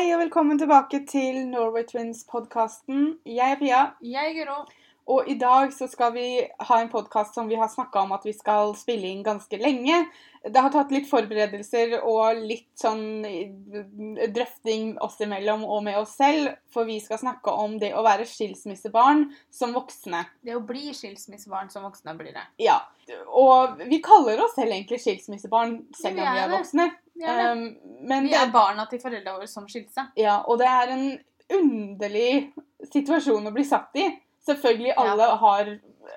Hei og velkommen tilbake til Norway Twins-podkasten. Jeg er Pia, Jeg, er Guro. og i dag så skal vi ha en podkast som vi har snakka om at vi skal spille inn ganske lenge. Det har tatt litt forberedelser og litt sånn eh, drøfting oss imellom og med oss selv, for vi skal snakke om det å være skilsmissebarn som voksne. Det å bli skilsmissebarn som voksne blir det. Ja, og vi kaller oss selv egentlig skilsmissebarn selv om vi er er voksne. Um, men Vi er barna til foreldra våre som skilte seg. ja, og det er en underlig situasjon å bli satt i. Selvfølgelig Ja. alle har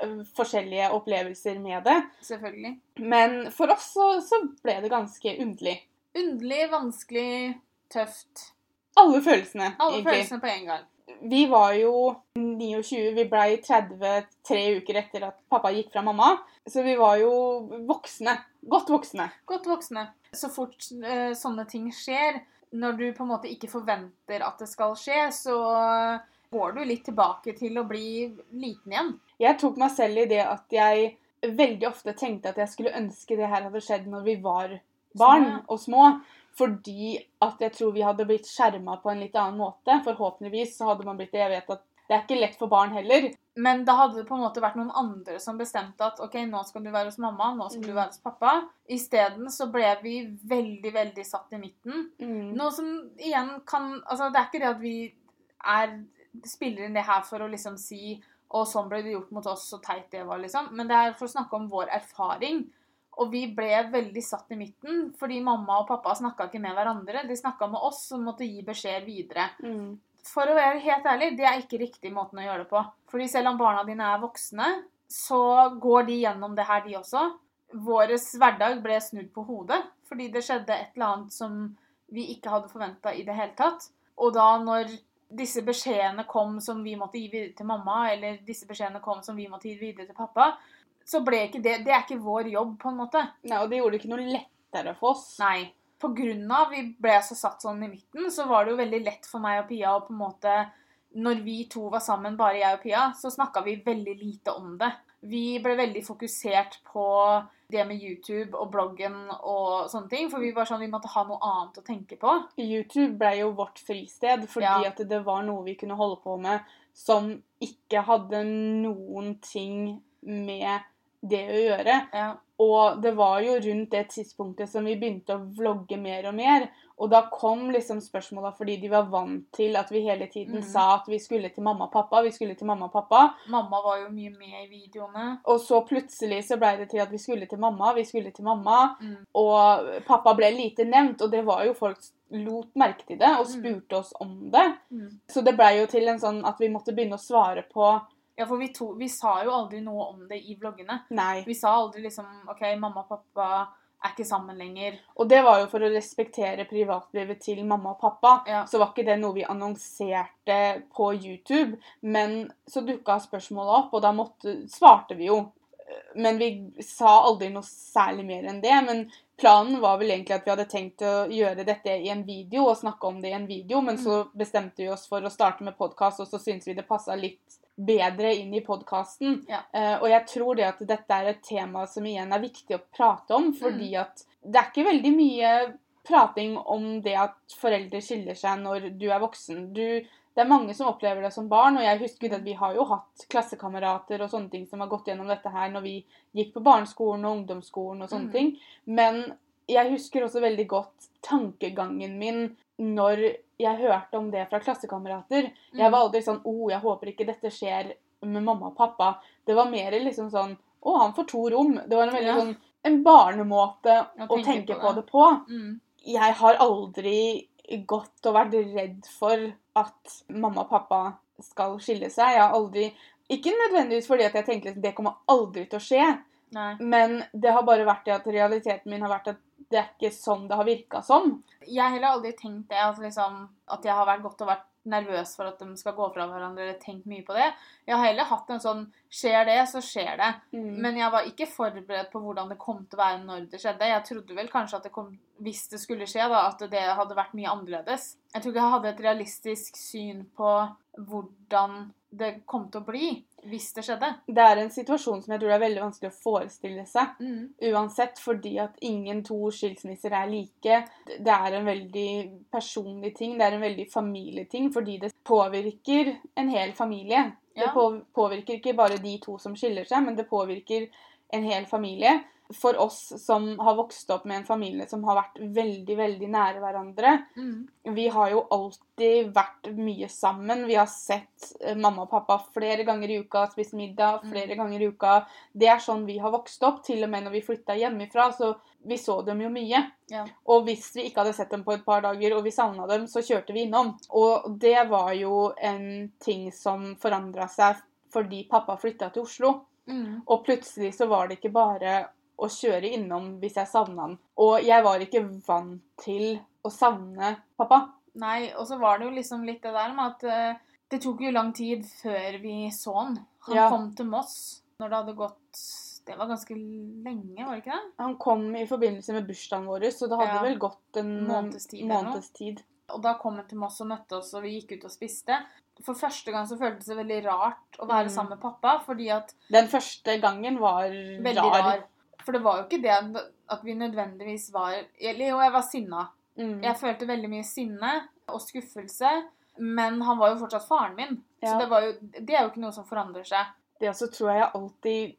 øh, forskjellige opplevelser med det, Selvfølgelig. men for oss så, så ble det ganske underlig. Underlig, vanskelig, tøft. Alle følelsene, Alle egentlig. følelsene på en gang. Vi var jo 29, vi blei 30 tre uker etter at pappa gikk fra mamma. Så vi var jo voksne. Godt voksne. Godt voksne. Så fort uh, sånne ting skjer, når du på en måte ikke forventer at det skal skje, så går du litt tilbake til å bli liten igjen. Jeg tok meg selv i det at jeg veldig ofte tenkte at jeg skulle ønske det her hadde skjedd når vi var barn og små. Fordi at jeg tror vi hadde blitt skjerma på en litt annen måte. Forhåpentligvis så hadde man blitt det. Jeg vet at det er ikke lett for barn heller. Men da hadde det på en måte vært noen andre som bestemte at ok, nå skal du være hos mamma, nå skal du Mm. være hos pappa. Isteden så ble vi veldig, veldig satt i midten. Mm. Noe som igjen kan Altså, det er ikke det at vi er spiller inn det her for å liksom si og sånn ble det gjort mot oss, så teit det var, liksom. Men det er for å snakke om vår erfaring. Og vi ble veldig satt i midten, fordi mamma og pappa snakka ikke med hverandre. De snakka med oss og måtte gi beskjed videre. Mm. For å være helt ærlig, det er ikke riktig måten å gjøre det på. Fordi selv om barna dine er voksne, så går de gjennom det her, de også. Vår hverdag ble snudd på hodet fordi det skjedde et eller annet som vi ikke hadde forventa i det hele tatt. Og da når disse beskjedene kom som vi måtte gi videre til mamma, eller disse beskjedene kom som vi måtte gi videre til pappa, så ble ikke det Det er ikke vår jobb, på en måte. Nei, og det gjorde det ikke noe lettere for oss. Nei. På grunn av vi ble så satt sånn i midten, så var det jo veldig lett for meg og Pia å på en måte Når vi to var sammen, bare jeg og Pia, så snakka vi veldig lite om det. Vi ble veldig fokusert på det med YouTube og bloggen og sånne ting, for vi var sånn vi måtte ha noe annet å tenke på. YouTube ble jo vårt fristed fordi Ja. at det var noe vi kunne holde på med som ikke hadde noen ting med det å gjøre. Ja. Og det var jo rundt det tidspunktet som vi begynte å vlogge mer og mer. Og da kom liksom spørsmåla fordi de var vant til at vi hele tiden mm. sa at vi skulle til mamma og pappa. Vi skulle til mamma og pappa. Mamma var jo mye med i videoene. Og så plutselig så blei det til at vi skulle til mamma, vi skulle til mamma. Mm. Og pappa ble lite nevnt, og det var jo folk lot merke til det og Mm. spurte oss om det. Mm. Så det blei jo til en sånn at vi måtte begynne å svare på Ja, for vi, to, vi sa jo aldri noe om det i vloggene. nei. Vi sa aldri liksom OK, mamma og pappa er ikke sammen lenger. Og det var jo for å respektere privatlivet til mamma og pappa. Ja. Så var ikke det noe vi annonserte på YouTube. Men så dukka spørsmålet opp, og da måtte, svarte vi jo. Men vi sa aldri noe særlig mer enn det. Men planen var vel egentlig at vi hadde tenkt å gjøre dette i en video og snakke om det i en video, men så bestemte vi oss for å starte med podkast, og så syntes vi det passa litt bedre inn i podkasten. Ja. Uh, og jeg tror det at dette er et tema som igjen er viktig å prate om, fordi at det er ikke veldig mye prating om det at foreldre skiller seg når du er voksen. Du, det er mange som opplever det som barn, og jeg husker at vi har jo hatt klassekamerater og sånne ting som har gått gjennom dette her når vi gikk på barneskolen og ungdomsskolen og sånne Mm. ting. Men jeg husker også veldig godt tankegangen min når jeg hørte om det fra klassekamerater. Jeg var aldri sånn 'Å, oh, jeg håper ikke dette skjer med mamma og pappa'. Det var mer liksom sånn 'Å, han får to rom'. Det var en veldig Ja. sånn en barnemåte Å å tenke på, på på det. det på. Mm. Jeg har aldri gått og vært redd for at mamma og pappa skal skille seg. Jeg har aldri Ikke nødvendigvis fordi at jeg tenkte at det kommer aldri til å skje, Nei. men det har bare vært det at realiteten min har vært at det er ikke sånn det har virka som. Jeg har heller aldri tenkt det, at, liksom, at jeg har vært godt og vært nervøs for at de skal gå fra hverandre, eller tenkt mye på det. Jeg har heller hatt en sånn Skjer det, så skjer det. Mm. Men jeg var ikke forberedt på hvordan det kom til å være når det skjedde. Jeg trodde vel kanskje at det kom, hvis det skulle skje, da, at det hadde vært mye annerledes. Jeg tror ikke jeg hadde et realistisk syn på hvordan det kom til å bli hvis det skjedde. Det er en situasjon som jeg tror er veldig vanskelig å forestille seg. Mm. Uansett, fordi at ingen to skilsmisser er like. Det er en veldig personlig ting, det er en veldig familieting, fordi det påvirker en hel familie. Det Ja. Det påvirker ikke bare de to som skiller seg, men det påvirker en hel familie. For oss som har vokst opp med en familie som har vært veldig, veldig nære hverandre, Mm. vi har jo alltid vært mye sammen. Vi har sett eh, mamma og pappa flere ganger i uka, spist middag Mm. flere ganger i uka. Det er sånn vi har vokst opp, til og med når vi flytta hjemmefra. Så vi så dem jo mye. Ja. Og hvis vi ikke hadde sett dem på et par dager, og vi savna dem, så kjørte vi innom. Og det var jo en ting som forandra seg fordi pappa flytta til Oslo. Mm. Og plutselig så var det ikke bare å kjøre innom hvis jeg savna han. Og jeg var ikke vant til å savne pappa. Nei, og så var det jo liksom litt det der med at uh, det tok jo lang tid før vi så han. Han Ja. kom til Moss når det hadde gått Det var ganske lenge, var det ikke det? Han kom i forbindelse med bursdagen vår, så det hadde Ja. vel gått en Måneds tid. Og da kom han til Moss og møtte oss, og vi gikk ut og spiste. For første gang så føltes det veldig rart å være Mm. sammen med pappa, fordi at Den første gangen var Veldig rar. rar. For det var jo ikke det at- vi nødvendigvis var Eller jo, jeg var sinna. Mm. Jeg følte veldig mye sinne og skuffelse, men han var jo fortsatt faren min. Ja. Så det, var jo, det er jo ikke noe som forandrer seg. Det også tror jeg jeg alltid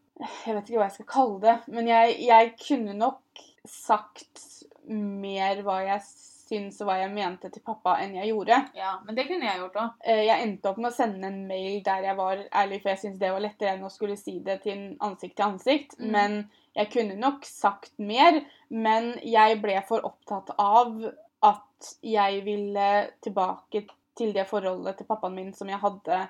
Jeg vet ikke hva jeg skal kalle det, men jeg, jeg kunne nok sagt mer hva jeg syns og hva jeg mente til pappa, enn jeg gjorde. Ja, Men det kunne jeg gjort òg. Eh, Jeg endte opp med å sende en mail der jeg var ærlig, for jeg syntes det var lettere enn å skulle si det til ansikt til ansikt. Mm. Men jeg kunne nok sagt mer. Men jeg ble for opptatt av at jeg ville tilbake til det forholdet til pappaen min som jeg hadde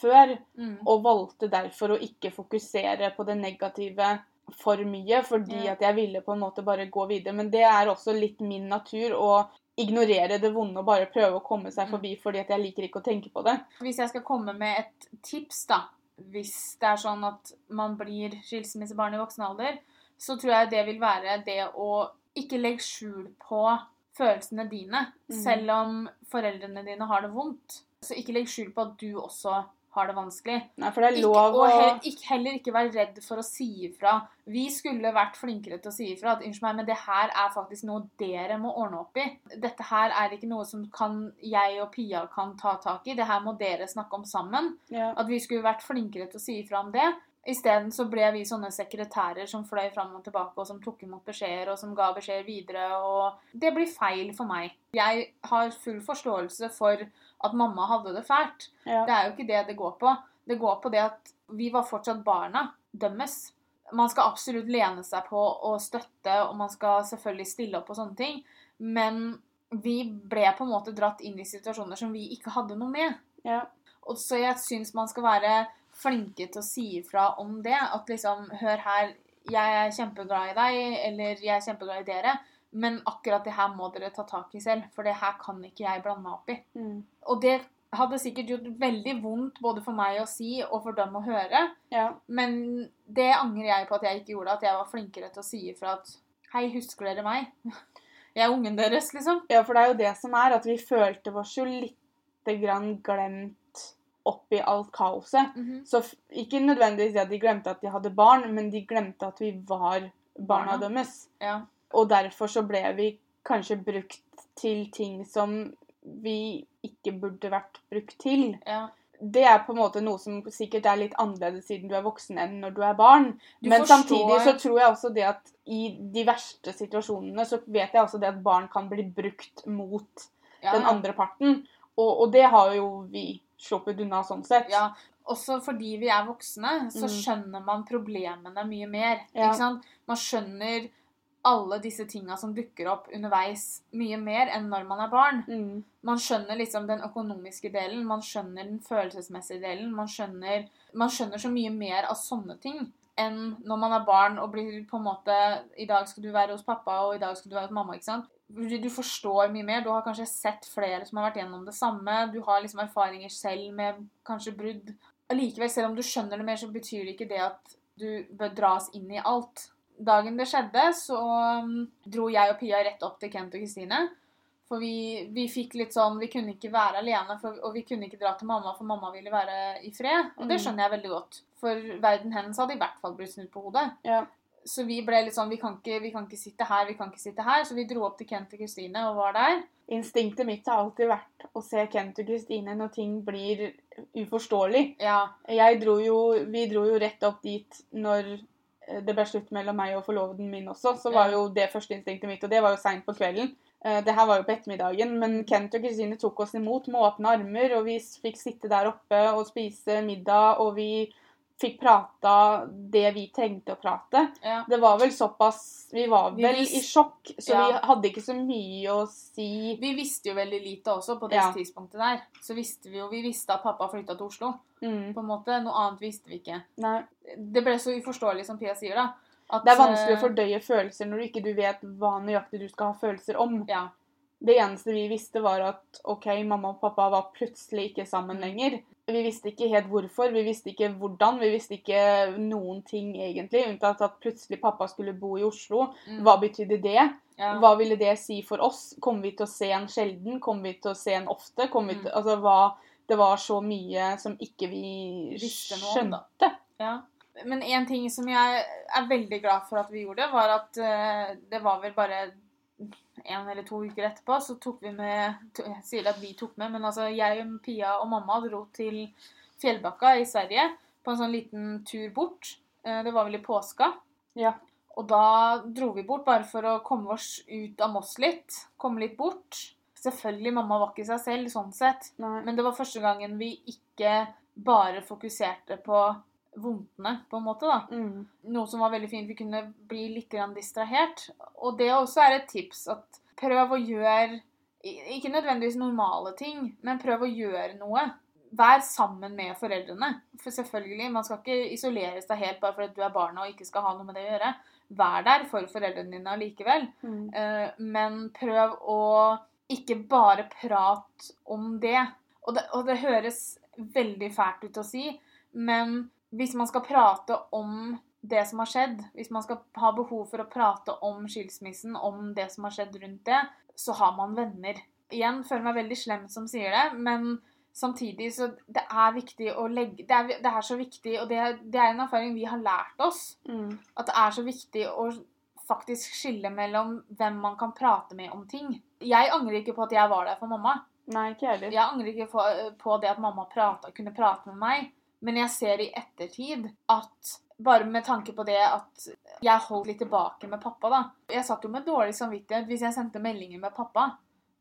før, Mm. og valgte derfor å ikke fokusere på det negative for mye, fordi Ja. at jeg ville på en måte bare gå videre. Men det er også litt min natur å ignorere det vonde og bare prøve å komme seg Mm. forbi, fordi at jeg liker ikke å tenke på det. Hvis jeg skal komme med et tips, da Hvis det er sånn at man blir skilsmissebarn i voksen alder, så tror jeg det vil være det å ikke legge skjul på følelsene dine, Mm. selv om foreldrene dine har det vondt. Så ikke legg skjul på at du også har det vanskelig. Nei, for det Ikke, og he, ikke, heller ikke være redd for å si ifra. Vi skulle vært flinkere til å si ifra at unnskyld meg, men det her er faktisk noe dere må ordne opp i. Dette her er ikke noe som kan, jeg og Pia kan ta tak i. Det her må dere snakke om sammen. ja. At vi skulle vært flinkere til å si ifra om det. Isteden så ble vi sånne sekretærer som fløy fram og tilbake, og som tok imot beskjeder, og som ga beskjeder videre, og Det blir feil for meg. Jeg har full forståelse for at mamma hadde det fælt. ja. Det er jo ikke det det går på. Det går på det at vi var fortsatt barna dømmes. Man skal absolutt lene seg på og støtte, og man skal selvfølgelig stille opp på sånne ting, men vi ble på en måte dratt inn i situasjoner som vi ikke hadde noe med. ja. Og så jeg syns man skal være flinke til å si ifra om det. At liksom Hør her, jeg er kjempeglad i deg, eller jeg er kjempeglad i dere, men akkurat det her må dere ta tak i selv, for det her kan ikke jeg blande meg opp i. Mm. Og det hadde sikkert gjort veldig vondt både for meg å si og for dem å høre, ja. men det angrer jeg på at jeg ikke gjorde, at jeg var flinkere til å si ifra at Hei, husker dere meg? Jeg er ungen deres, liksom. Ja, for det er jo det som er, at vi følte oss jo lite grann glemt oppi alt kaoset. Så ikke nødvendigvis det at de glemte at de hadde barn, men de glemte at vi var barna Barna. deres. Ja. Og derfor så ble vi kanskje brukt til ting som vi ikke burde vært brukt til. ja. Det er på en måte noe som sikkert er litt annerledes siden du er voksen enn når du er barn. Du Men forstår- samtidig så tror jeg også det at i de verste situasjonene så vet jeg også det at barn kan bli brukt mot ja. den andre parten. Og, og det har jo vi sluppet unna sånn sett. Ja, også fordi vi er voksne, så Mm. skjønner man problemene mye mer. Man skjønner alle disse tinga som dukker opp underveis, mye mer enn når man er barn. Mm. Man skjønner liksom den økonomiske delen, man skjønner den følelsesmessige delen. Man skjønner, man skjønner så mye mer av sånne ting enn når man er barn og blir på en måte I dag skal du være hos pappa, og i dag skal du være hos mamma. ikke sant? Du forstår mye mer. Du har kanskje sett flere som har vært gjennom det samme. Du har liksom erfaringer selv med kanskje brudd. Allikevel, selv om du skjønner det mer, så betyr det ikke det at du bør dras inn i alt. Dagen det skjedde, så um, dro jeg og Pia rett opp til Kent og Kristine. For vi, vi fikk litt sånn Vi kunne ikke være alene, for, og vi kunne ikke dra til mamma, for mamma ville være i fred. Og det Mm. skjønner jeg veldig godt. For verden hennes hadde i hvert fall blitt snudd på hodet. Ja. Så vi ble litt sånn vi kan, ikke, vi kan ikke sitte her, vi kan ikke sitte her. Så vi dro opp til Kent og Kristine og var der. Instinktet mitt har alltid vært å se Kent og Kristine når ting blir uforståelig. Ja. Jeg dro jo, vi dro jo rett opp dit når det ble slutt mellom meg og forloveden min også. Så var jo det første instinktet mitt, og det var jo seint på kvelden. Eh, Det her var jo på ettermiddagen, men Kent og Kristine tok oss imot med åpne armer, og vi fikk sitte der oppe og spise middag, og vi fikk prata det vi trengte å prate. ja. Det var vel såpass Vi var Vi vel vis- i sjokk, så Ja. vi hadde ikke så mye å si. Vi visste jo veldig lite også på det Ja. tidspunktet der. Så visste vi jo Vi visste at pappa flytta til Oslo. Mm, På en måte. Noe annet visste vi ikke. nei. Det ble så uforståelig, som Pia sier, da. At, Det er vanskelig å eh, fordøye følelser når du ikke du vet hva nøyaktig du skal ha følelser om. Ja. Det eneste vi visste, var at OK, mamma og pappa var plutselig ikke sammen Mm. lenger. Vi visste ikke helt hvorfor, vi visste ikke hvordan, vi visste ikke noen ting egentlig, unntatt at plutselig pappa skulle bo i Oslo. Mm. Hva betydde det? Hva ville det si for oss? Kommer vi til å se en sjelden? Kommer vi til å se en ofte? Kommer vi Mm. til, altså, hva, det var så mye som ikke vi skjønte. Ja. Men en ting som jeg er veldig glad for at vi gjorde, var at eh, det var vel bare en eller to uker etterpå, så tok vi med Jeg sier at vi tok med, men altså jeg, Pia og mamma dro til Fjellbakka i Sverige på en sånn liten tur bort. Eh, Det var vel i påska. Ja. Og da dro vi bort bare for å komme oss ut av Moss litt. Komme litt bort. Selvfølgelig, mamma var ikke seg selv sånn sett. Nei. Men det var første gangen vi ikke bare fokuserte på vondtene, på en måte, da. Mm. Noe som var veldig fint. Vi kunne bli litt distrahert. Og det også er et tips at prøv å gjøre Ikke nødvendigvis normale ting, men prøv å gjøre noe. Vær sammen med foreldrene. For selvfølgelig, man skal ikke isolere seg helt bare fordi du er barna og ikke skal ha noe med det å gjøre. Vær der for foreldrene dine allikevel. Mm. Eh, men prøv å ikke bare prate om det. Og, det. og det høres veldig fælt ut å si, men hvis man skal prate om det som har skjedd, hvis man skal ha behov for å prate om skilsmissen, om det som har skjedd rundt det, så har man venner. Igjen føler meg veldig slem som sier det, men samtidig så det er viktig å legge Det er, det er så viktig, og det, det er en erfaring vi har lært oss Mm. at det er så viktig å faktisk skille mellom hvem man kan prate med om ting. Jeg angrer ikke på at jeg var der for mamma. Nei, ikke heller. Jeg angrer ikke på, på det at mamma prata, kunne prate med meg. Men jeg ser i ettertid at bare med tanke på det at jeg holdt litt tilbake med pappa, da. Jeg satt jo med dårlig samvittighet hvis jeg sendte meldinger med pappa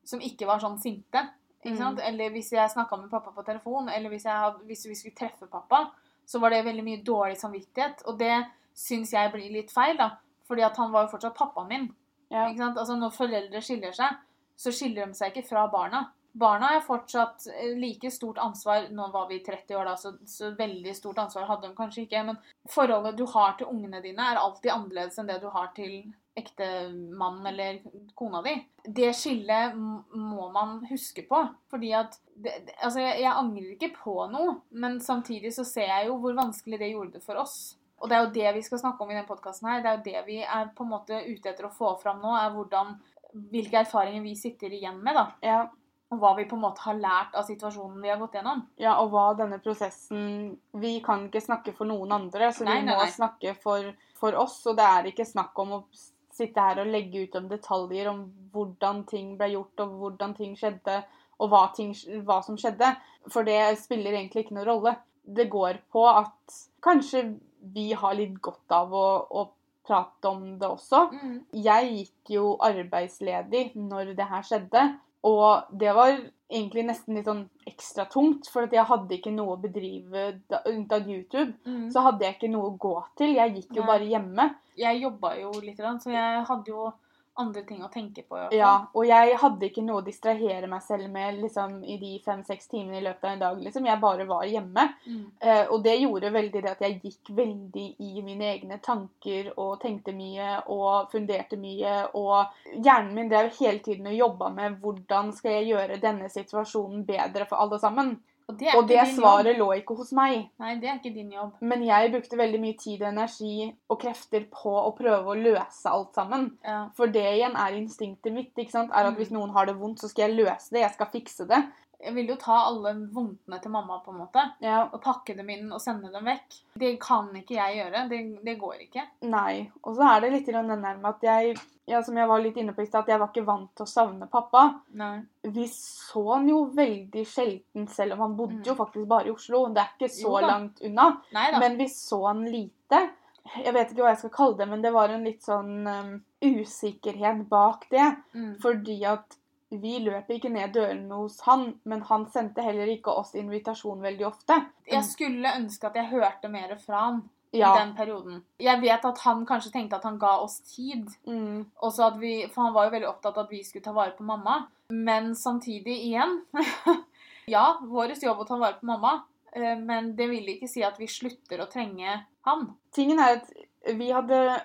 som ikke var sånn sinte. Ikke Mm. sant? Eller hvis jeg snakka med pappa på telefon, eller hvis, jeg hadde, hvis vi skulle treffe pappa, så var det veldig mye dårlig samvittighet. Og det syns jeg blir litt feil, da. Fordi at han var jo fortsatt pappaen min. Ja. Ikke sant? Altså Når foreldre skiller seg, så skiller de seg ikke fra barna. Barna er fortsatt eh, like stort ansvar Nå var vi 30 år, da, så, så veldig stort ansvar hadde de kanskje ikke. Men forholdet du har til ungene dine, er alltid annerledes enn det du har til ektemannen eller kona di. Det skillet må man huske på. Fordi at det, Altså, jeg, jeg angrer ikke på noe, men samtidig så ser jeg jo hvor vanskelig det gjorde det for oss. Og det er jo det vi skal snakke om i denne podkasten her. Det er jo det vi er på en måte ute etter å få fram nå, er hvordan hvilke erfaringer vi sitter igjen med, da. Ja. Og hva vi på en måte har lært av situasjonen vi har gått gjennom. ja, og hva denne prosessen Vi kan ikke snakke for noen andre, så Nei, vi må nei. snakke for, for oss. Og det er ikke snakk om å sitte her og legge ut om detaljer om hvordan ting ble gjort, og hvordan ting skjedde, og hva, ting, hva som skjedde. For det spiller egentlig ikke noen rolle. Det går på at kanskje vi har litt godt av å, å prate om det også. Jeg gikk jo arbeidsledig når det her skjedde. Og det var egentlig nesten litt sånn ekstra tungt, for at jeg hadde ikke noe å bedrive unntatt YouTube. Mm. Så hadde jeg ikke noe å gå til. Jeg gikk jo Nei. bare hjemme. Jeg jobba jo litt, så jeg hadde jo andre ting å tenke på. Ja, og jeg hadde ikke noe å distrahere meg selv med liksom, i de fem-seks timene i løpet av en dag. Liksom. Jeg bare var hjemme. Mm. Eh, og det gjorde veldig det at jeg gikk veldig i mine egne tanker og tenkte mye og funderte mye. Og hjernen min drev hele tiden og jobba med hvordan skal jeg gjøre denne situasjonen bedre for alle sammen. Og det Og det svaret jobb. lå ikke hos meg. Nei, det er ikke din jobb. Men jeg brukte veldig mye tid og energi og krefter på å prøve å løse alt sammen. Ja. For det igjen er instinktet mitt. ikke sant? Er at Mm. Hvis noen har det vondt, så skal jeg løse det. Jeg skal fikse det. Jeg vil jo ta alle vondtene til mamma, på en måte. Ja, Og pakke dem inn og sende dem vekk. Det kan ikke jeg gjøre. Det, det går ikke. Nei. Og så er det litt den der med at jeg ja, som jeg var litt inne på i stad, at jeg var ikke vant til å savne pappa. Nei. Vi så han jo veldig sjelden, selv om han bodde Mm. jo faktisk bare i Oslo. Det er ikke så langt unna. Neida. Men vi så han lite. Jeg vet ikke hva jeg skal kalle det, men det var en litt sånn um, usikkerhet bak det. Mm. Fordi at vi løp ikke ned dørene hos han, men han sendte heller ikke oss invitasjon veldig ofte. Jeg skulle ønske at jeg hørte mer fra han Ja. i den perioden. Jeg vet at han kanskje tenkte at han ga oss tid. Mm. Vi, for han var jo veldig opptatt av at vi skulle ta vare på mamma. Men samtidig, igjen Ja, vår jobb å ta vare på mamma. eh, Men det vil ikke si at vi slutter å trenge han. Tingen er at vi hadde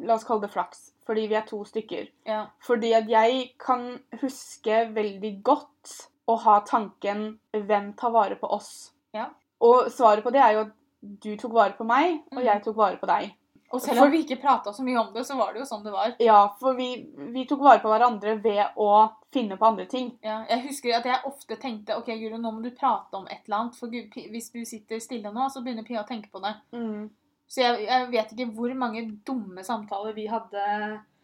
La oss kalle det flaks, fordi vi er to stykker. Ja. Fordi at jeg kan huske veldig godt å ha tanken 'Hvem tar vare på oss?' Ja. Og svaret på det er jo at du tok vare på meg, og jeg tok vare på deg. Og selv For- om vi ikke prata så mye om det, så var det jo sånn det var. Ja, for vi, vi tok vare på hverandre ved å finne på andre ting. Ja, jeg husker at jeg ofte tenkte ok, Guro, nå må du prate om et eller annet. For Gud, hvis du sitter stille nå, så begynner Pia å tenke på det. Mm. Så jeg, jeg vet ikke hvor mange dumme samtaler vi hadde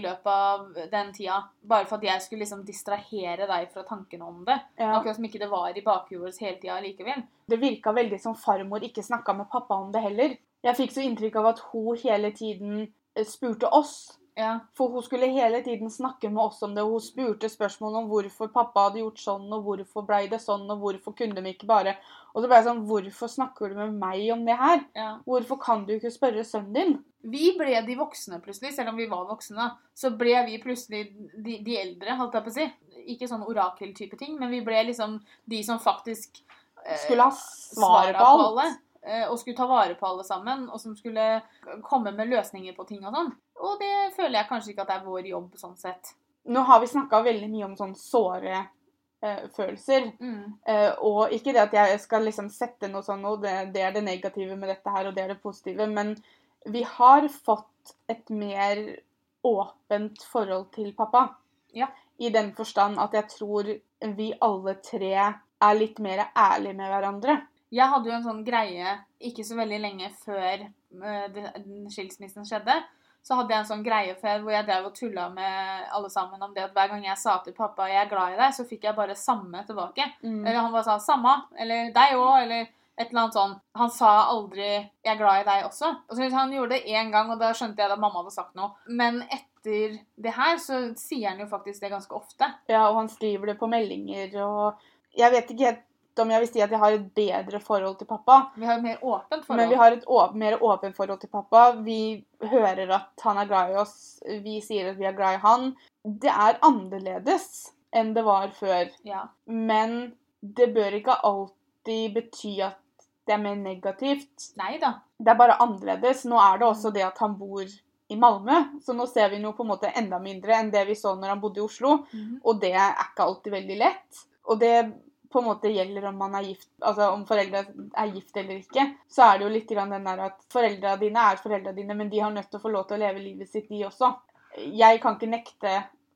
i løpet av den tida. Bare for at jeg skulle liksom distrahere deg fra tankene om det. Ja. Akkurat som ikke det var i bakhuet vårt hele tida likevel. Det virka veldig som farmor ikke snakka med pappa om det heller. Jeg fikk så inntrykk av at hun hele tiden eh, spurte oss. Ja, For hun skulle hele tiden snakke med oss om det. og Hun spurte spørsmål om hvorfor pappa hadde gjort sånn, og hvorfor blei det sånn, og hvorfor kunne de ikke bare Og så ble jeg sånn Hvorfor snakker du med meg om det her? ja. Hvorfor kan du ikke spørre sønnen din? Vi ble de voksne plutselig, selv om vi var voksne. Så ble vi plutselig de, de eldre, holdt jeg på å si. Ikke sånn orakel-type ting, men vi ble liksom de som faktisk eh, Skulle ha svaret på alt. Eh, Og skulle ta vare på alle sammen, og som skulle komme med løsninger på ting og sånn. Og det føler jeg kanskje ikke at det er vår jobb sånn sett. Nå har vi snakka veldig mye om sånn såre eh, følelser. Mm. Eh, og ikke det at jeg skal liksom sette noe sånn og det, det er det negative med dette her, og det er det positive, men vi har fått et mer åpent forhold til pappa. Ja. I den forstand at jeg tror vi alle tre er litt mer ærlige med hverandre. Jeg hadde jo en sånn greie ikke så veldig lenge før eh, skilsmissen skjedde. Så hadde jeg en sånn greie før hvor jeg drev og tulla med alle sammen om det at hver gang jeg sa til pappa 'jeg er glad i deg', så fikk jeg bare samme tilbake. Mm. Eller han bare sa 'samme', eller 'deg òg', eller et eller annet sånn. Han sa aldri 'jeg er glad i deg også'. Og så Han gjorde det én gang, og da skjønte jeg at mamma hadde sagt noe. Men etter det her så sier han jo faktisk det ganske ofte. Ja, og han skriver det på meldinger, og jeg vet ikke helt om jeg vil si at jeg har et bedre forhold til pappa. Vi har et mer åpent forhold. Men vi har et åp mer åpent forhold til pappa. Vi hører at han er glad i oss. Vi sier at vi er glad i han. Det er annerledes enn det var før. Ja. Men det bør ikke alltid bety at det er mer negativt. Nei da. Det er bare annerledes. Nå er det også det at han bor i Malmö, så nå ser vi noe på en måte enda mindre enn det vi så når han bodde i Oslo. Og det er ikke alltid veldig lett. Og det på en måte gjelder om man er gift, altså om foreldre er gift eller ikke. Så er det jo litt den der at foreldra dine er foreldra dine, men de har nødt til å få lov til å leve livet sitt, de også. Jeg kan ikke nekte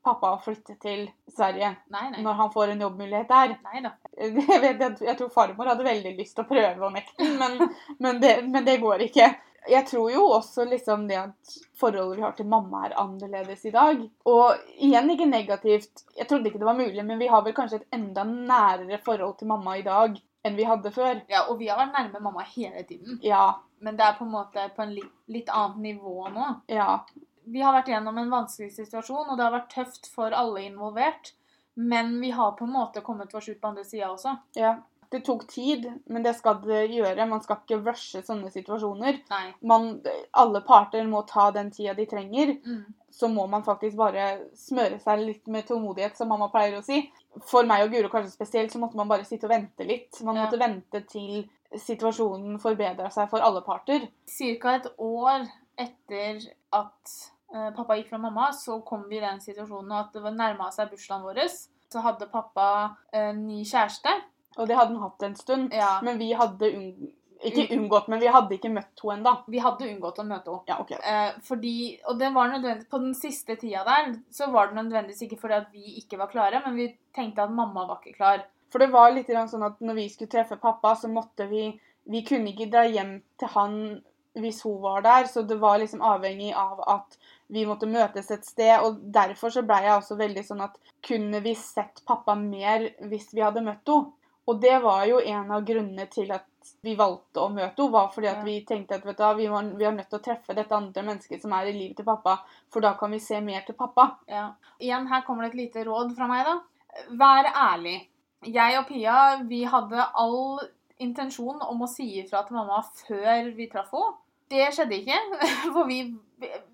pappa å flytte til Sverige Nei, nei. når han får en jobbmulighet der. Nei. Jeg, vet, jeg tror farmor hadde veldig lyst til å prøve å nekte men, men, det, men det går ikke. Jeg tror jo også liksom det at forholdet vi har til mamma er annerledes i dag. Og igjen ikke negativt. Jeg trodde ikke det var mulig, men vi har vel kanskje et enda nærere forhold til mamma i dag enn vi hadde før. Ja, og vi har vært nærme mamma hele tiden. Ja, Men det er på en måte på en litt, litt annet nivå nå. ja. Vi har vært gjennom en vanskelig situasjon, og det har vært tøft for alle involvert. Men vi har på en måte kommet oss ut på andre sida også. ja. Det tok tid, men det skal det gjøre. Man skal ikke rushe sånne situasjoner. Man, alle parter må ta den tida de trenger. Mm. så må man faktisk bare smøre seg litt med tålmodighet, som mamma pleier å si. For meg og Guro kanskje spesielt, så måtte man bare sitte og vente litt. Man Ja. måtte vente til situasjonen forbedra seg for alle parter. Cirka et år etter at eh, pappa gikk fra mamma, så kom vi i den situasjonen at det var nærma seg bursdagen vår. Så hadde pappa en ny kjæreste. Og det hadde han hatt en stund. Ja, Men vi hadde unng... Ikke unngått, men vi hadde ikke møtt henne ennå. vi hadde unngått å møte henne. Ja, okay. Eh, fordi, og det var nødvendig, På den siste tida der så var det nødvendigvis ikke fordi at vi ikke var klare, men vi tenkte at mamma var ikke klar. For det var litt sånn at når vi skulle treffe pappa, så måtte vi Vi kunne ikke dra hjem til han hvis hun var der, så det var liksom avhengig av at vi måtte møtes et sted. Og derfor så blei jeg også veldig sånn at kunne vi sett pappa mer hvis vi hadde møtt henne? Og det var jo en av grunnene til at vi valgte å møte henne, var fordi at vi tenkte at du, vi, var, vi er nødt til å treffe dette andre mennesket som er i livet til pappa, for da kan vi se mer til pappa. Ja. Igjen, her kommer det et lite råd fra meg, da. Vær ærlig. Jeg og Pia vi hadde all intensjon om å si ifra til mamma før vi traff henne. Det skjedde ikke, for vi,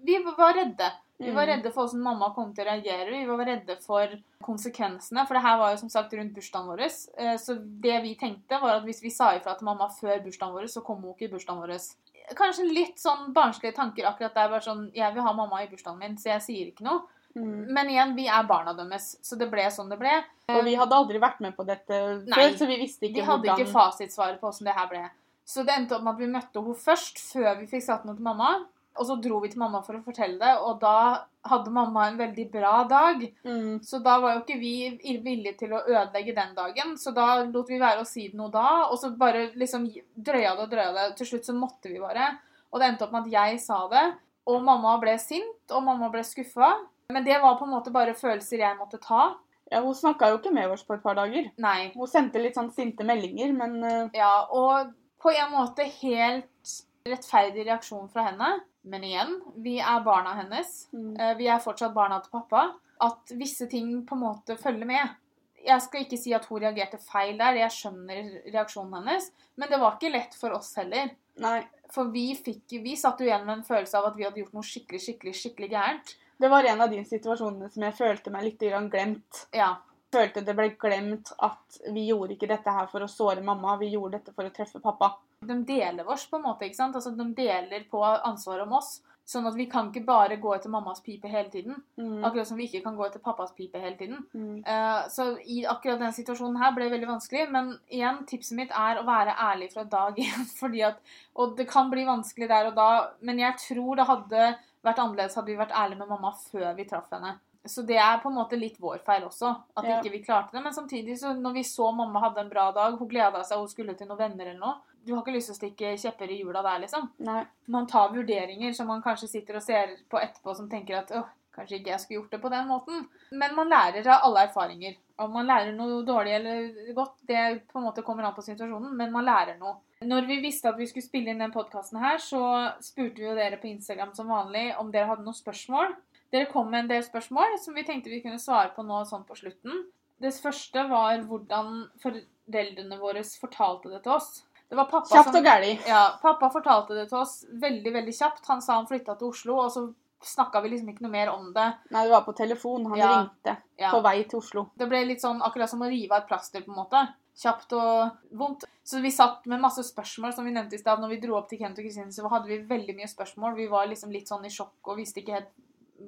vi var redde. Vi var Mm. redde for hvordan mamma kom til å reagere. Vi var redde for konsekvensene. For det her var jo som sagt rundt bursdagen vår. Eh, Så det vi tenkte, var at hvis vi sa ifra til mamma før bursdagen vår, så kom hun ikke i bursdagen vår. Kanskje litt sånn barnslige tanker akkurat der. Bare sånn Jeg vil ha mamma i bursdagen min, så jeg sier ikke noe. Mm. Men igjen, vi er barna deres, så det ble sånn det ble. Og vi hadde aldri vært med på dette Nei. før, så vi visste ikke Vi hadde hvordan ikke fasitsvaret på hvordan det her ble. Så det endte opp med at vi møtte henne først, før vi fikk satt noe til mamma. Og så dro vi til mamma for å fortelle det, og da hadde mamma en veldig bra dag. mm. Så da var jo ikke vi villige til å ødelegge den dagen, så da lot vi være å si noe da. Og så bare liksom drøya det og drøya det. Til slutt så måtte vi bare. Og det endte opp med at jeg sa det, og mamma ble sint, og mamma ble skuffa. Men det var på en måte bare følelser jeg måtte ta. Ja, Hun snakka jo ikke med oss på et par dager. Nei. Hun sendte litt sånn sinte meldinger, men eh, Ja, og på en måte helt rettferdig reaksjon fra henne. Men igjen, vi er barna hennes. mm. Eh, Vi er fortsatt barna til pappa. At visse ting på en måte følger med. Jeg skal ikke si at hun reagerte feil der, jeg skjønner reaksjonen hennes. Men det var ikke lett for oss heller. Nei. For vi, fikk, vi satt jo igjen med en følelse av at vi hadde gjort noe skikkelig, skikkelig, skikkelig gærent. Det var en av de situasjonene som jeg følte meg litt glemt. Ja. Følte det ble glemt at vi gjorde ikke dette her for å såre mamma, vi gjorde dette for å treffe pappa. De deler oss på en måte, ikke sant? Altså, de deler på ansvaret om oss. Sånn at vi kan ikke bare gå etter mammas pipe hele tiden. Mm. Akkurat som vi ikke kan gå etter pappas pipe hele tiden. Mm. Uh, så i akkurat den situasjonen her ble det veldig vanskelig. Men igjen, tipset mitt er å være ærlig fra dag én. Fordi at, og det kan bli vanskelig der og da, men jeg tror det hadde vært annerledes hadde vi vært ærlige med mamma før vi traff henne. Så det er på en måte litt vår feil også, at Ja. ikke vi klarte det. Men samtidig, så når vi så mamma hadde en bra dag, hun gleda seg, hun skulle til noen venner eller noe Du har ikke lyst til å stikke kjepper i hjula der, liksom Nei. man tar vurderinger som man kanskje sitter og ser på etterpå som tenker at åh, kanskje ikke jeg skulle gjort det på den måten. Men man lærer av alle erfaringer. Om man lærer noe dårlig eller godt, det på en måte kommer an på situasjonen, men man lærer noe. Når vi visste at vi skulle spille inn den podkasten her, så spurte vi jo dere på Instagram som vanlig om dere hadde noen spørsmål. Dere kom med en del spørsmål som vi tenkte vi kunne svare på nå sånn på slutten. Det første var hvordan foreldrene våre fortalte det til oss. Det var pappa Kjapt som og gæli. ja, pappa fortalte det til oss veldig, veldig kjapt. Han sa han flytta til Oslo, og så snakka vi liksom ikke noe mer om det. Nei, det var på telefon. Han Ja. ringte Ja. på vei til Oslo. Det ble litt sånn akkurat som å rive av et plaster, på en måte. Kjapt og vondt. Så vi satt med masse spørsmål, som vi nevnte i stad. Når vi dro opp til Kent og Kristine, så hadde vi veldig mye spørsmål. Vi var liksom litt sånn i sjokk og visste ikke helt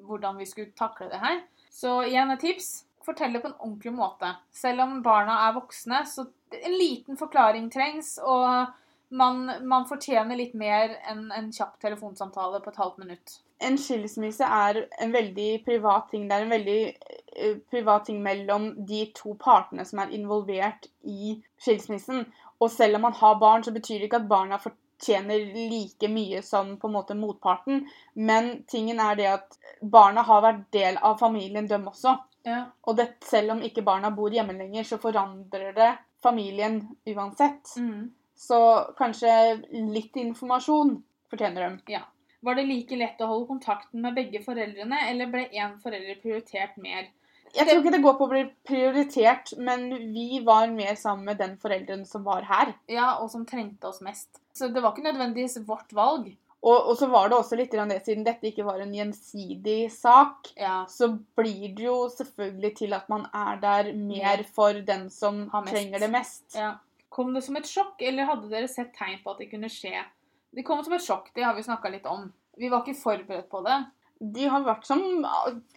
hvordan vi skulle takle det her. Så igjen et tips. Fortell det på en ordentlig måte. Selv om barna er voksne, så en liten forklaring trengs, og man, man fortjener litt mer enn en kjapp telefonsamtale på et halvt minutt. En skilsmisse er en veldig privat ting. Det er en veldig eh, privat ting mellom de to partene som er involvert i skilsmissen. Og selv om man har barn, så betyr det ikke at barna fortjener like mye som på en måte motparten. Men tingen er det at barna har vært del av familien, dem også. Ja. Og det, selv om ikke barna bor hjemme lenger, så forandrer det familien uansett. Mm. Så kanskje litt informasjon fortjener de. Var det like lett å holde kontakten med begge foreldrene, eller ble én forelder prioritert mer? Jeg tror ikke det går på å bli prioritert, men vi var mer sammen med den forelderen som var her. Ja, og som trengte oss mest. Så det var ikke nødvendigvis vårt valg. Og, og så var det også litt det, siden dette ikke var en gjensidig sak, Ja. så blir det jo selvfølgelig til at man er der mer for den som Har mest. trenger det mest. ja. Kom det som et sjokk, eller hadde dere sett tegn på at det kunne skje? Det kom som et sjokk, det har vi snakka litt om. Vi var ikke forberedt på det. De har vært som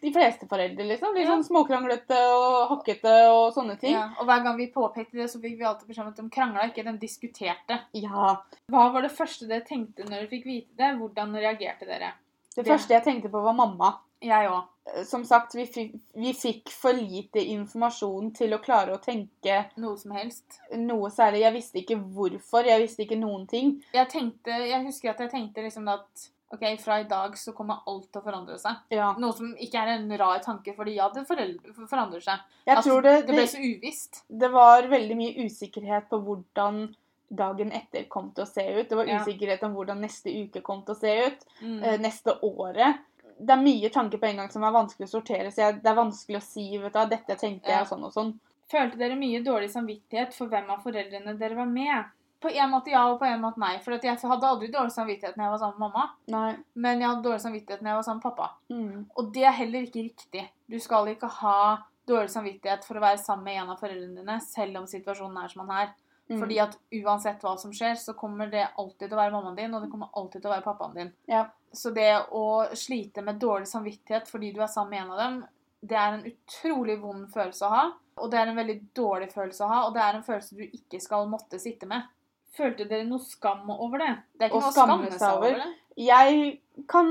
de fleste foreldre, liksom. Litt sånn småkranglete og hakkete og sånne ting. Ja, og hver gang vi påpekte det, så fikk vi alltid beskjed om at de krangla ikke, de diskuterte. Ja. Hva var det første dere tenkte når dere fikk vite det? Hvordan reagerte dere? Det, Det- første jeg tenkte på, var mamma. Jeg òg. Eh, Som sagt, vi fikk, vi fikk for lite informasjon til å klare å tenke Noe som helst. noe særlig. Jeg visste ikke hvorfor. Jeg visste ikke noen ting. Jeg tenkte, jeg husker at jeg tenkte liksom at ok, fra i dag så kommer alt til å forandre seg. Ja. Noe som ikke er en rar tanke, fordi ja, det forandrer seg. Jeg altså, tror det, det ble så uvisst. det var veldig mye usikkerhet på hvordan dagen etter kom til å se ut. Det var usikkerhet om hvordan neste uke kom til å se ut. Mm. eh, neste året. Det er mye tanker på en gang som er vanskelig å sortere, så det er vanskelig å si vet du, dette tenkte jeg, og sånn og sånn. Følte dere mye dårlig samvittighet for hvem av foreldrene dere var med? På en måte ja, og på en måte nei. For at jeg hadde aldri dårlig samvittighet når jeg var sammen med mamma. Nei. Men jeg hadde dårlig samvittighet når jeg var sammen med pappa. Mm. Og det er heller ikke riktig. Du skal ikke ha dårlig samvittighet for å være sammen med en av foreldrene dine, selv om situasjonen er som den er. Mm. Fordi at uansett hva som skjer, så kommer det alltid til å være mammaen din, og det kommer alltid til å være pappaen din. Ja. Så det å slite med dårlig samvittighet fordi du er sammen med en av dem, det er en utrolig vond følelse å ha. Og det er en veldig dårlig følelse å ha, og det er en følelse du ikke skal måtte sitte med. Følte dere noe skam over det? Det er ikke noe å skamme seg over. det. Jeg kan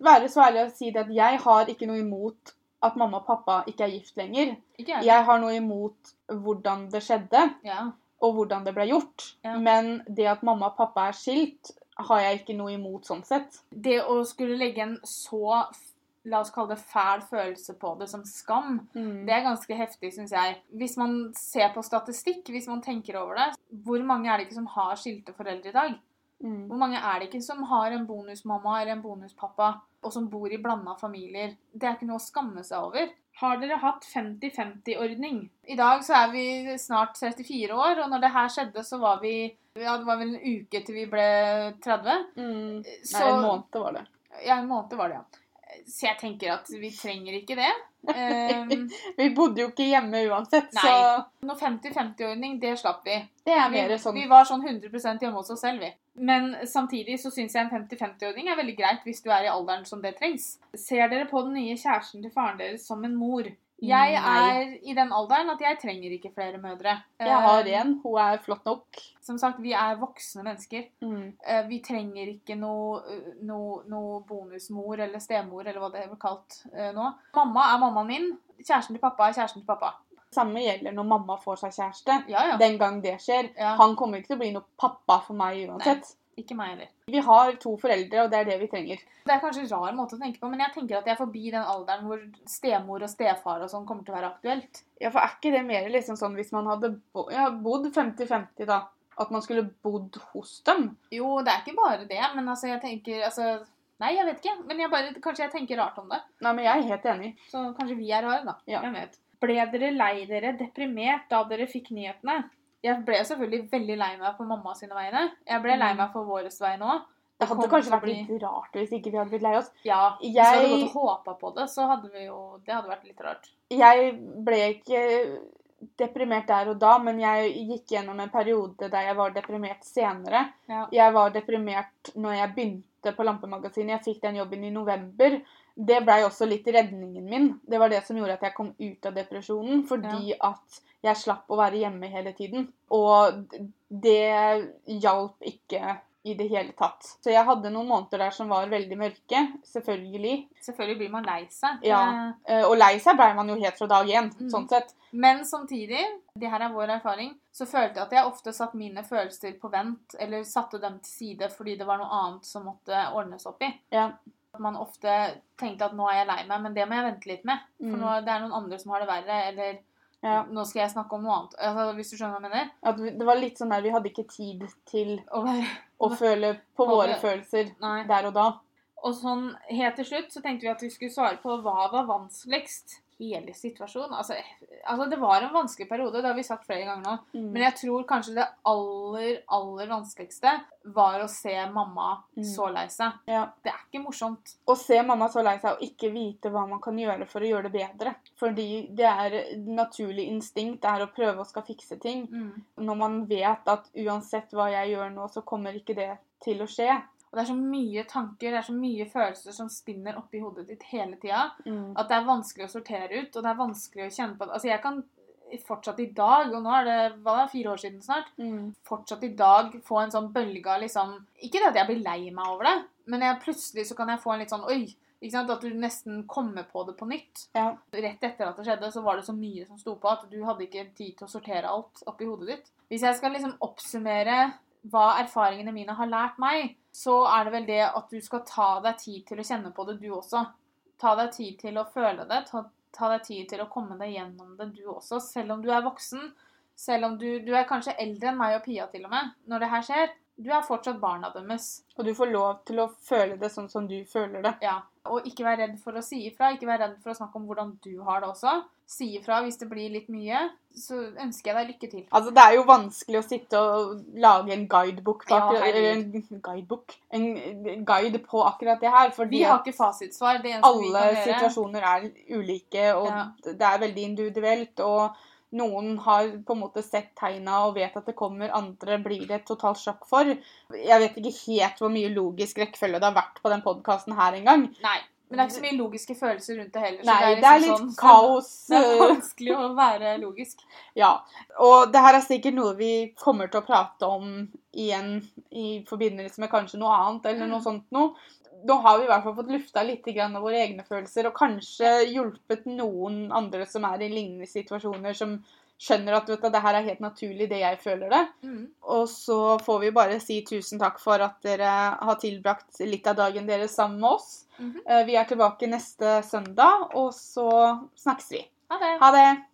være så ærlig å si det at jeg har ikke noe imot at mamma og pappa ikke er gift lenger. Ikke jeg. Jeg har noe imot hvordan det skjedde, Ja. og hvordan det ble gjort. Ja. Men det at mamma og pappa er skilt, har jeg ikke noe imot sånn sett. Det å skulle legge en så La oss kalle det fæl følelse på det som skam, Mm. det er ganske heftig, syns jeg. Hvis man ser på statistikk, hvis man tenker over det, hvor mange er det ikke som har skilte foreldre i dag? Mm. Hvor mange er det ikke som har en bonusmamma eller en bonuspappa, og som bor i blanda familier? Det er ikke noe å skamme seg over. Har dere hatt 50-50-ordning? I dag så er vi snart 34 år, og når det her skjedde, så var vi Ja, det var vel en uke til vi ble 30. Mm. Nei, en måned var det. Ja, en måned var det, ja. Så jeg tenker at vi trenger ikke det. Um, Vi bodde jo ikke hjemme uansett, Nei. så noe 50-50-ordning, det slapp vi. det er mer sånn vi var sånn 100% hjemme hos oss selv, vi. Men samtidig så syns jeg en 50-50-ordning er veldig greit hvis du er i alderen som det trengs. Ser dere på den nye kjæresten til faren deres som en mor? Jeg er i den alderen at jeg trenger ikke flere mødre. Jeg har én. en. Hun er flott nok. Som sagt, vi er voksne mennesker. Mm. Eh, Vi trenger ikke noe, eh, noe, noe bonusmor eller stemor eller hva det blir kalt eh, nå. Mamma er mammaen min. Kjæresten til pappa er kjæresten til pappa. Samme gjelder når mamma får seg kjæreste. Ja, ja. Den gang det skjer. Ja. Han kommer ikke til å bli noe pappa for meg uansett. Ikke meg heller. Vi har to foreldre, og det er det vi trenger. Det er kanskje en rar måte å tenke på, men jeg tenker at jeg er forbi den alderen hvor stemor og stefar og sånn kommer til å være aktuelt. Ja, for er ikke det mer liksom sånn hvis man hadde bo ja, bodd 50-50, da? At man skulle bodd hos dem? Jo, det er ikke bare det, men altså, jeg tenker altså Nei, jeg vet ikke. Men jeg bare, kanskje jeg tenker rart om det. Nei, men jeg er helt enig. Så kanskje vi er rare, da. Ja. Jeg vet. Ble dere lei dere deprimert da dere fikk nyhetene? Jeg ble selvfølgelig veldig lei meg på mamma sine vegne. Jeg ble lei Mm. meg for våres vei nå. Det hadde det kanskje vært bli- litt rart hvis ikke vi hadde blitt lei oss. Ja, hvis vi hadde gått og håpa på det, så hadde vi jo Det hadde vært litt rart. Jeg ble ikke deprimert der og da, men jeg gikk gjennom en periode der jeg var deprimert senere. Ja. Jeg var deprimert når jeg begynte på Lampemagasinet. Jeg fikk den jobben i november. Det blei også litt redningen min. Det var det som gjorde at jeg kom ut av depresjonen. Fordi at jeg slapp å være hjemme hele tiden. Og det hjalp ikke i det hele tatt. Så jeg hadde noen måneder der som var veldig mørke. Selvfølgelig. Selvfølgelig blir man lei seg. Ja. Eh, Og lei seg blei man jo helt fra dag én, Mm. sånn sett. Men samtidig, det her er vår erfaring, så følte jeg at jeg ofte satte mine følelser på vent, eller satte dem til side fordi det var noe annet som måtte ordnes opp i. Ja. Man ofte tenkte at nå er jeg lei meg, men det må jeg vente litt med. For Mm. nå, det er noen andre som har det verre, eller Ja. nå skal jeg snakke om noe annet. Altså, hvis du skjønner hva jeg mener? At det var litt sånn der vi hadde ikke tid til å, være, å føle på På våre det- følelser nei. der og da. Og sånn helt til slutt så tenkte vi at vi skulle svare på hva var vanskeligst. Hele situasjonen. Altså, altså det var en vanskelig periode, det har vi sagt flere ganger nå. Mm. Men jeg tror kanskje det aller, aller vanskeligste var å se mamma Mm. så lei seg. Ja. Det er ikke morsomt. Å se mamma så lei seg og ikke vite hva man kan gjøre for å gjøre det bedre. Fordi det er naturlig instinkt er å prøve å skal fikse ting. Mm. Når man vet at uansett hva jeg gjør nå, så kommer ikke det til å skje. Og det er så mye tanker, det er så mye følelser som spinner oppi hodet ditt hele tida. Mm. At det er vanskelig å sortere ut, og det er vanskelig å kjenne på det. Altså, jeg kan fortsatt i dag, og nå er det hva da, fire år siden snart, Mm. fortsatt i dag få en sånn bølge av liksom Ikke det at jeg blir lei meg over det, men jeg, plutselig så kan jeg få en litt sånn Oi! Ikke sant? At du nesten kommer på det på nytt. Ja. Rett etter at det skjedde, så var det så mye som sto på at du hadde ikke tid til å sortere alt oppi hodet ditt. Hvis jeg skal liksom oppsummere hva erfaringene mine har lært meg, så er det vel det at du skal ta deg tid til å kjenne på det, du også. Ta deg tid til å føle det. Ta, ta deg tid til å komme deg gjennom det, du også. Selv om du er voksen. Selv om du, du er kanskje eldre enn meg og Pia til og med når det her skjer. Du er fortsatt barna deres. Og du får lov til å føle det sånn som du føler det. Ja. Og ikke vær redd for å si ifra. Ikke vær redd for å snakke om hvordan du har det også. Si ifra hvis det blir litt mye. Så ønsker jeg deg lykke til. Altså, Det er jo vanskelig å sitte og lage en guidebok på Ja, eller en guidebok, en guide på akkurat det her. Fordi Vi har ikke fasitsvar. Alle situasjoner er ulike, og Ja. det er veldig individuelt. og noen har på en måte sett tegna og vet at det kommer, andre blir det et totalt sjokk for. Jeg vet ikke helt hvor mye logisk rekkefølge det har vært på den podkasten her engang. Nei. Men det er ikke så mye logiske følelser rundt det heller. så Nei, liksom det er litt sånn- kaos. Det er vanskelig å være logisk. Ja, og det her er sikkert noe vi kommer til å prate om igjen i forbindelse med kanskje noe annet eller noe Mm. sånt noe. Nå har vi i hvert fall fått lufta litt grann av våre egne følelser, og kanskje hjulpet noen andre som er i lignende situasjoner, som skjønner at vet du, det her er helt naturlig, det jeg føler det. Mm. Og så får vi bare si tusen takk for at dere har tilbrakt litt av dagen deres sammen med oss. Mm -hmm. Vi er tilbake neste søndag, og så snakkes vi. Ha det. Ha det!